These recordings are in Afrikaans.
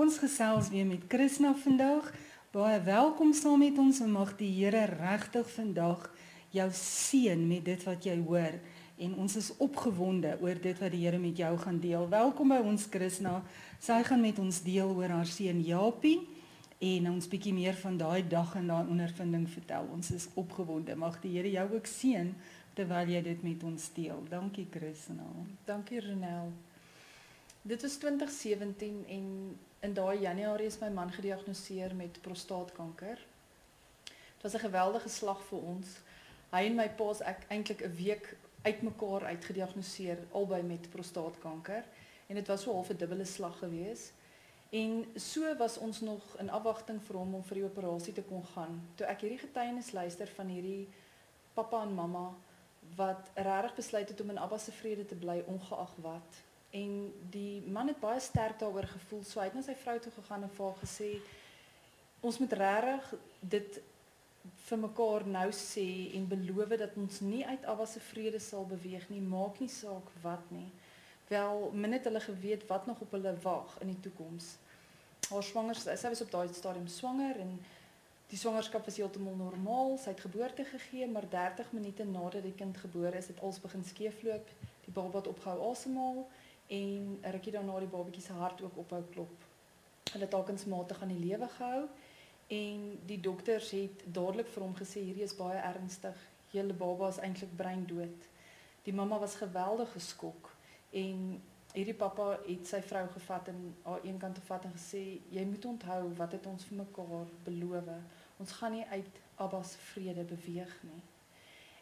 Ons gesels weer met Krishna vandag. Baie welkom saam met ons en mag die Here regtig vandag jou seën met dit wat jy hoor en ons is opgewonde oor dit wat die Here met jou gaan deel. Welkom by ons Krishna. Sy gaan met ons deel oor haar seun Japie en ons bietjie meer van daai dag en daai ondervinding vertel. Ons is opgewonde. Mag die Here jou ook seën terwyl jy dit met ons deel. Dankie Krishna. Dankie Renel. Dit was 2017 en in daai Januarie is my man gediagnoseer met prostaatkanker. Dit was 'n geweldige slag vir ons. Hy en my pa's ek eintlik 'n week uitmekaar uitgediagnoseer albei met prostaatkanker en dit was so half 'n dubbele slag geweest. En so was ons nog in afwagting vir hom om vir die operasie te kon gaan. Toe ek hierdie getuienis luister van hierdie pappa en mamma wat regtig besluit het om in Abba se vrede te bly ongeag wat. En die man het baie sterk daaroor gevoel. So hy het na sy vrou toe gegaan en vir haar gesê ons moet regtig dit vir mekaar nou sê en beloof dat ons nie uit Abba se vrede sal beweeg nie, maak nie saak wat nie. Wel, min het hulle geweet wat nog op hulle wag in die toekoms. Haar swangerskap, sy was op daai stadium swanger en die swangerskap was heeltemal normaal. Sy het geboorte gegee, maar 30 minute nadat die kind gebore is, het alles begin skeefloop. Die baba het opgehou asemhaal en rukkie daarna die babatjie se hart ook ophou klop. Hulle het alkensmatig aan die lewe gehou en die dokters het dadelik vir hom gesê hierdie is baie ernstig. Julle baba is eintlik breindood. Die mamma was geweldig geskok en hierdie pappa het sy vrou gevat en haar eenkant te vat en gesê jy moet onthou wat het ons vir mekaar beloof. Ons gaan nie uit Abba se vrede beweeg nie.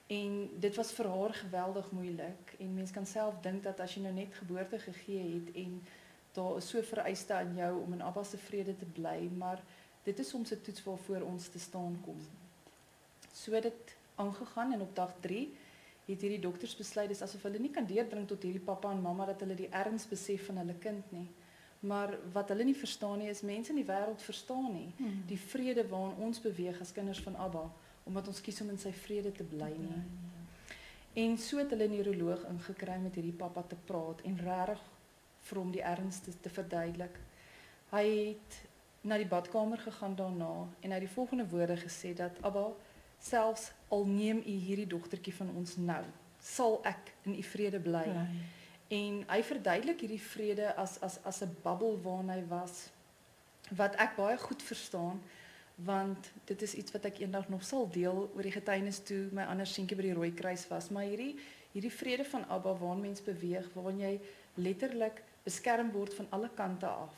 En dit was vir haar geweldig moeilik en mens kan self dink dat as jy nou net geboorte gegee het en daar is so vereiste aan jou om in Abba se vrede te bly, maar dit is soms 'n toets waarvoor ons te staan kom. So dit aangegaan en op dag 3 het hierdie dokters besluit dis asof hulle nie kan deurdring tot hierdie pappa en mamma dat hulle die erns besef van hulle kind nie. Maar wat hulle nie verstaan nie is mense in die wêreld verstaan nie hmm. die vrede waarin ons beweeg as kinders van Abba omdat ons kies om in sy vrede te bly nie. En so het hulle 'n neuroloog ingekry met hierdie pappa te praat en regtig vir hom die erns te, te verduidelik. Hy het na die badkamer gegaan daarna en hy het die volgende woorde gesê dat Abba selfs al neem u hierdie dogtertjie van ons nou, sal ek in u vrede bly. Nee. En hy verduidelik hierdie vrede as as as 'n bubbel waarin hy was wat ek baie goed verstaan want dit is iets wat ek eendag nog sal deel oor die getuienis toe my ander seentjie by die rooi kruis was. Maar hierdie hierdie vrede van Abba waar mens beweeg waar jy letterlik beskerm word van alle kante af.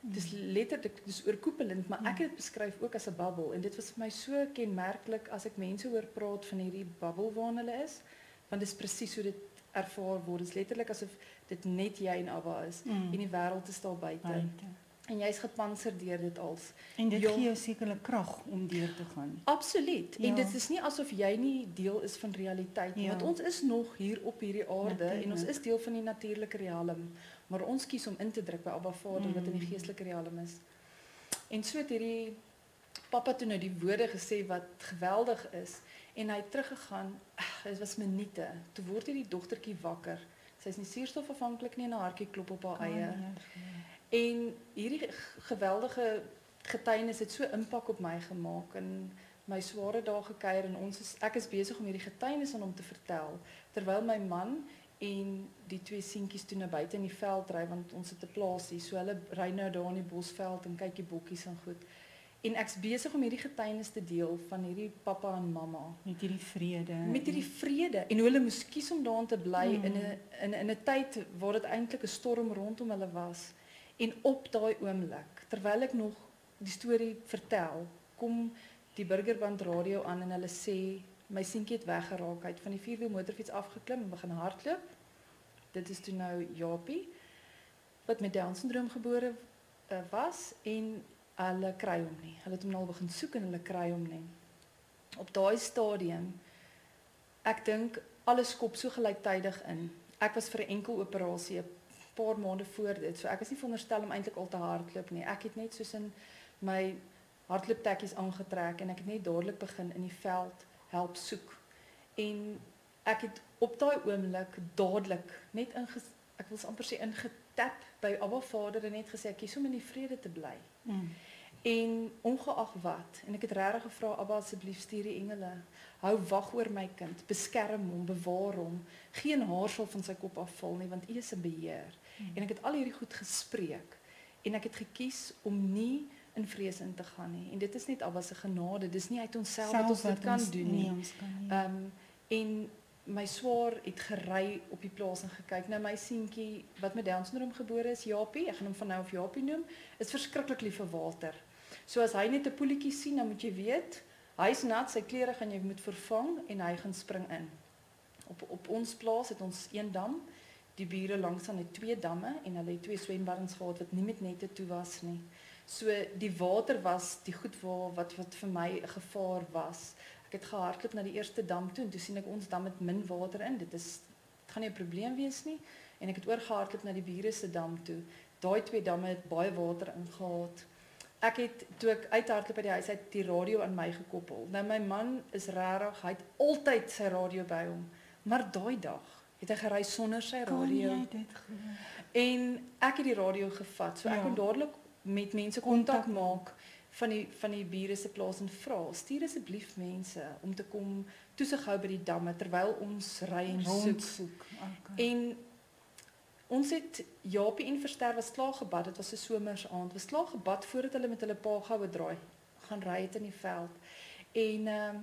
Dis letterlik dis oorkoepelend maar ek het dit beskryf ook as 'n bubbel en dit was vir my so kenmerklik as ek mense hoor praat van hierdie bubbel waarin hulle is want dit is presies hoe dit ervaar word. Dit is letterlik asof dit net jy en Abba is mm. en die wêreld is daar buite, buite. En jy's gepantser deur dit als. En dit gee jou sekerlik krag om deur te gaan. Absoluut. Ja. En dit is nie asof jy nie deel is van realiteit nie, ja. want ons is nog hier op hierdie aarde Natuurlijk. en ons is deel van die natuurlike riem, maar ons kies om in te druk by Abba Vader mm. wat in die geestelike riem is. En so het hierdie pappa toe nou die woorde gesê wat geweldig is en hy het teruggegaan. Dit was minute. Toe word hierdie dogtertjie wakker. Sy is nie suurstofafhanklik nie en haar hartjie klop op haar eie. En hierdie geweldige getuienis het so impak op my gemaak en my sware dae gekuier en ons is ek is besig om hierdie getuienis aan hom te vertel terwyl my man en die twee seentjies toe na buite in die veld ry want ons het 'n plaasie so hulle ry nou daar in die bosveld en kyk die bokkies en goed. En ek's besig om hierdie getuienis te deel van hierdie pappa en mamma. Met hierdie vrede. Met hierdie vrede. En hoe hulle moes kies om daarin te bly mm. in 'n in 'n in 'n tyd waar dit eintlik 'n storm rondom hulle was En op daai oomblik, terwyl ek nog die storie vertel, kom die burgerband radio aan en hulle sê my seentjie het weggeraak uit van die vierwiel motorfiets afgeklim en begin hardloop. Dit is toe nou Japie wat met Down syndroom gebore uh, was en hulle kry hom nie. Hulle het hom nou begin soek en hulle kry hom nie. Op daai stadium ek dink alles skop so gelyktydig in. Ek was vir 'n enkel operasie, 'n paar maande voor dit. So ek was nie veronderstel om eintlik al te hardloop nie. Ek het net soos in my hardlooptekkies aangetrek en ek het net dadelik begin in die veld help soek. En ek het op daai oomblik dadelik net in ek wil amper sê getap by Abba Vader en net gesê ek kies om in die vrede te bly. Mm. En ongeag wat, en ek het regtig gevra Abba asseblief stuur die engele. Hou wag oor my kind, beskerm hom, bewaar hom. Geen haar sal van sy kop afval nie want U is in beheer. Mm. En ek het al hierdie goed gespreek en ek het gekies om nie in vrees in te gaan nie. En dit is net Abba se genade. Dis nie uit onsself dat ons dit kan doen nie. Nee, ons kan nie. Ehm um, en my swaar het gery op die plaas en gekyk na my seentjie wat met Down syndroom gebore is, Japie. Ek gaan hom van nou af Japie noem. Is verskriklik lief vir water. So as hy net 'n poeltjie sien, dan moet jy weet, hy's nat, sy klere gaan jy moet vervang en hy gaan spring in. Op op ons plaas het ons een dam. Die bure langs aan het twee damme en hulle het twee swembaddens gehad wat nie met nette toe was nie. So die water was die goed waar wat wat vir my 'n gevaar was. Ek het gehardloop na die eerste dam toe en toe sien ek ons dam met min water in. Dit is dit gaan nie 'n probleem wees nie. En ek het oorgehardloop na die bure se dam toe. Daai twee damme het baie water ingehaat. Ek het toe ek uithardloop by die huis uit die radio aan my gekoppel. Nou my man is regtig, hy het altyd sy radio by hom. Maar daai dag het hy gery sonder sy radio. jy dit glo? En ek het die radio gevat. So ek Ja. kon dadelik met mense kontak maak van die van die bure se plaas en vra, stuur asseblief mense om te kom toesig hou by die damme terwyl ons ry en soek. Rondsoek. Okay. En ons het Japie en Verster was klaar gebad. Dit was 'n somersaand. Was klaar gebad voordat hulle met hulle pa goue draai gaan ry het in die veld. En ehm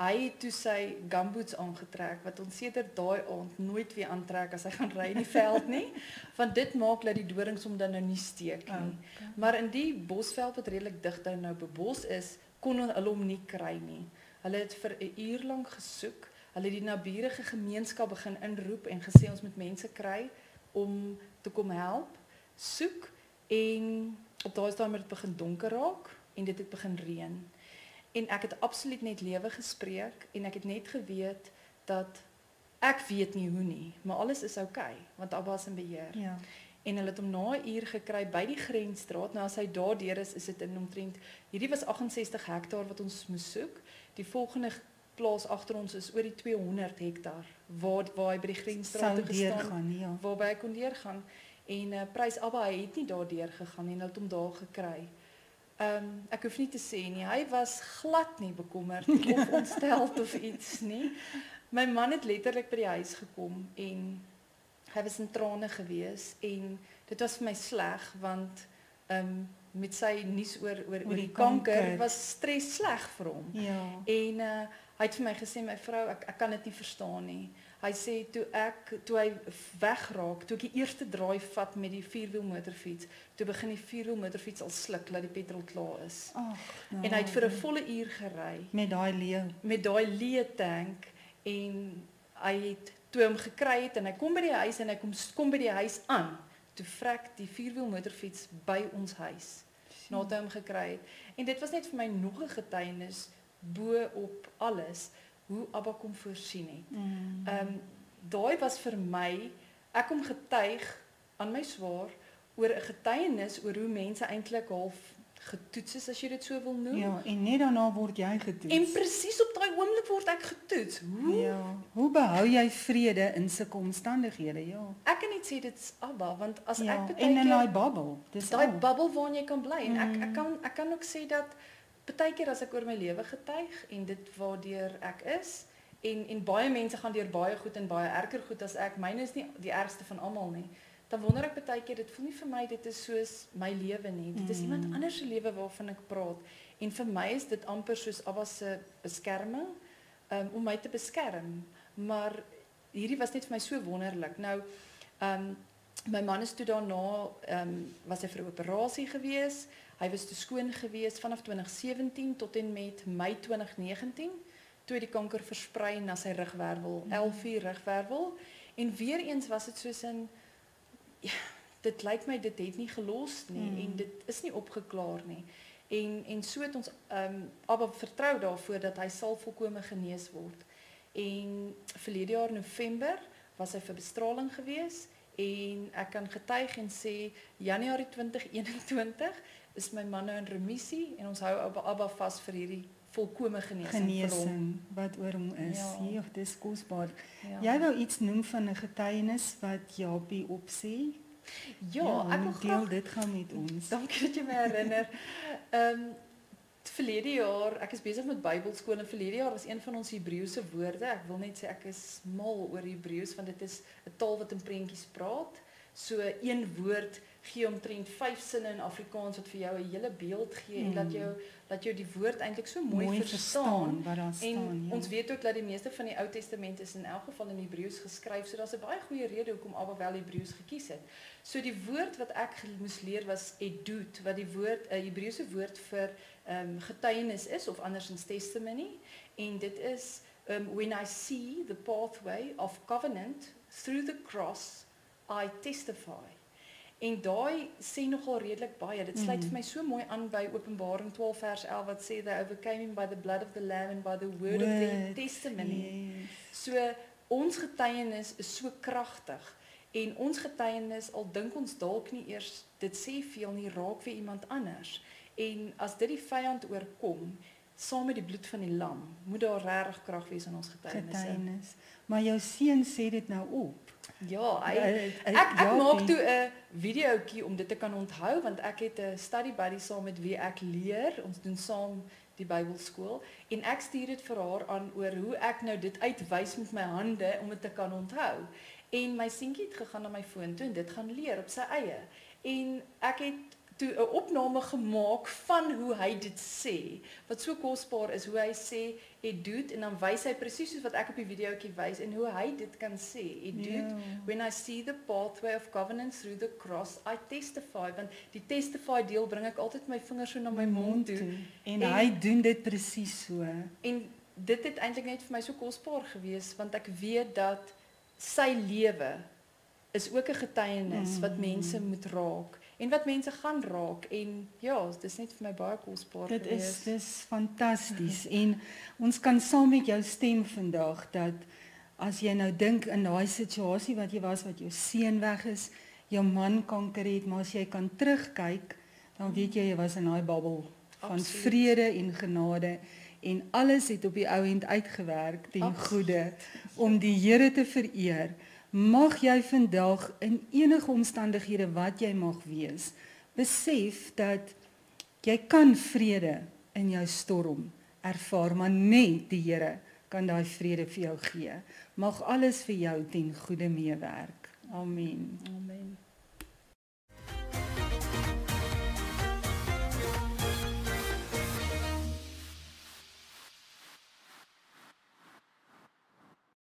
hy het toe sy gumboots aangetrek wat ons sedert daai aand nooit weer aantrek as hy gaan ry in die veld nie, want dit maak dat die dorings hom dan nou nie steek nie. Okay. Maar in die bosveld wat redelik dig daar nou bebos is, kon hulle hom nie kry nie. Hulle het vir 'n uur lank gesoek. Hulle die naburige gemeenskap begin inroep en gesê ons moet mense kry om te kom help, soek en op daai stadium het dit begin donker raak en dit het begin reën. En ek het absoluut net lewe gespreek en ek het net geweet dat ek weet nie hoe nie, maar alles is oukei okay, want Abba is in beheer Ja. en hulle het hom na 'n uur gekry by die grensstraat. Nou as hy daardeur is, is dit in omtrent hierdie was 68 hektaar wat ons moes soek. Die volgende plaas agter ons is oor die 200 hektaar waar waar hy by die grensstraat toe gestaan deurgaan, ja. waarby hy kon deurgaan en uh, prys Abba hy het nie daardeur gegaan nie, hulle het hom daar gekry. Ehm um, ek hoef nie te sê nie, hy was glad nie bekommerd of ontsteld of iets nie. My man het letterlik by die huis gekom en hy was in trane gewees en dit was vir my sleg want ehm um, met sy nuus oor oor oor die die kanker kanker. was stres sleg vir hom. Ja. En uh, hy het vir my gesê my vrou ek ek kan dit nie verstaan nie. Hy sê toe ek toe hy wegraak, toe ek die eerste draai vat met die vierwiel motorfiets, toe begin die vierwiel motorfiets al sluk dat die petrol klaar is. Ag. Nou, En hy het vir 'n volle uur gery met daai leeu. met daai leë tank en hy het toe hom gekry het en hy kom by die huis en hy kom kom by die huis aan. Toe vrek die vierwiel motorfiets by ons huis nadat hy hom gekry het. En dit was net vir my nog 'n getuienis bo op alles hoe Abba kom voorsien het. Mm. Ehm um, daai was vir my ek kom getuig aan my swaar oor 'n getuienis oor hoe mense eintlik half getoets is as jy dit so wil noem. Ja, en net daarna word jy getoets. En presies op daai oomblik word ek getoets. Hoe Ja. Hoe behou jy vrede in sulke omstandighede? Ja. ek kan net sê dit's Abba want as ja. ek en in daai baie babbel. Dis daai al. bubbel waarin jy kan bly en ek Mm. ek kan ek kan ook sê dat baie keer as ek oor my lewe getuig en dit waardeur ek is en en baie mense gaan deur baie goed en baie erger goed as ek. Myne is nie die ergste van almal nie. Dan wonder ek baie keer dit voel nie vir my dit is soos my lewe nie. Dit is Mm. iemand anders se lewe waarvan ek praat. En vir my is dit amper soos Abba se beskerming um, om my te beskerm. Maar hierdie was net vir my so wonderlik. Nou ehm um, my man is toe daarna ehm um, was hy vir 'n operasie gewees. Hy was te skoon gewees vanaf 2017 tot en met Mei 2019 toe die kanker versprei na sy rugwervel, Mm. 11 uur rugwervel. En weer eens was dit soos in ja, dit lyk my dit het nie gelos nie Mm. en dit is nie opgeklaar nie. En en so het ons ehm um, Abba vertrou daarvoor dat hy sal volkome genees word. En verlede jaar November was hy vir bestraling gewees en ek kan getuig en sê Januarie 2021 is my man nou in remissie en ons hou Abba, Abba vas vir hierdie volkome genesing, vir hom. genesing wat oor hom is. Ja. Ja, ja dis kosbaar. Ja. Jy wou iets noem van 'n getuienis wat Japie opsê? Ja, ek wil deel graag dit gaan met ons. Dankie dat jy my herinner. Ehm um, verlede jaar, ek is besig met Bybelskool en verlede jaar was een van ons Hebreëse woorde. Ek wil net sê ek is mal oor Hebreëus want dit is 'n taal wat in prentjies praat. So een woord gee omtrent 5 sinne in Afrikaans wat vir jou 'n hele beeld gee mm. en dat jou dat jou die woord eintlik so mooi, mooi verstaan. verstaan wat daar En staan. Ja. ons weet ook dat die meeste van die Ou Testament is in elk geval in Hebreëus geskryf. So daar's 'n baie goeie rede hoekom Abba wel Hebreëus gekies het. So die woord wat ek moes leer was edut, wat die woord 'n Hebreëse woord vir ehm um, getuienis is of andersins testimony en dit is um, when I see the pathway of covenant through the cross I testify. En daai sê nogal redelik baie. Dit sluit Mm. vir my so mooi aan by Openbaring 12 vers 11 wat sê they overcame him by the blood of the lamb and by the word, of their Word, testimony. Yes. So ons getuienis is so kragtig en ons getuienis al dink ons dalk nie eers dit sê veel nie raak vir iemand anders. En as dit die vyand oorkom saam met die bloed van die lam, moet daar regtig krag wees in ons getuienis. Getuienis. Maar jou seun sê dit nou op. Ja, hy Eh, eh, Ek ek Jaapie, maak toe 'n videoetjie om dit te kan onthou want ek het 'n study buddy saam met wie ek leer. Ons doen saam die Bybelskool en ek stuur dit vir haar aan oor hoe ek nou dit uitwys met my hande om dit te kan onthou. En my seentjie het gegaan na my foon toe en dit gaan leer op sy eie. En ek het toe 'n opname gemaak van hoe hy dit sê. Wat so kosbaar is hoe hy sê it doet en dan wys hy presies soos wat ek op die videoetjie wys en hoe hy dit kan sê. It doet Ja. When I see the pathway of covenant through the cross, I testify. Want die testify deel bring ek altyd my vingers so na my mond toe. En, En- hy doen dit presies so. En dit het eintlik net vir my so kosbaar gewees want ek weet dat sy lewe is ook 'n getuienis wat Mm. mense moet raak en wat mense gaan raak en ja, dis net vir my baie kosbaar Dit gewees. is dis fantasties en ons kan saam met jou stem vandag dat as jy nou dink in daai situasie wat jy was wat jou seun weg is, jou man kanker het, maar as jy kan terugkyk, dan weet jy jy was in daai babbel van Absoluut. vrede en genade en alles het op die ou end uitgewerk ten Absoluut. goeie om die Here te vereer. Mag jy vandag in enige omstandighede wat jy mag wees, besef dat jy kan vrede in jou storm ervaar, maar net die Here kan daai vrede vir jou gee. Mag alles vir jou ten goeie meewerk. Amen. Amen.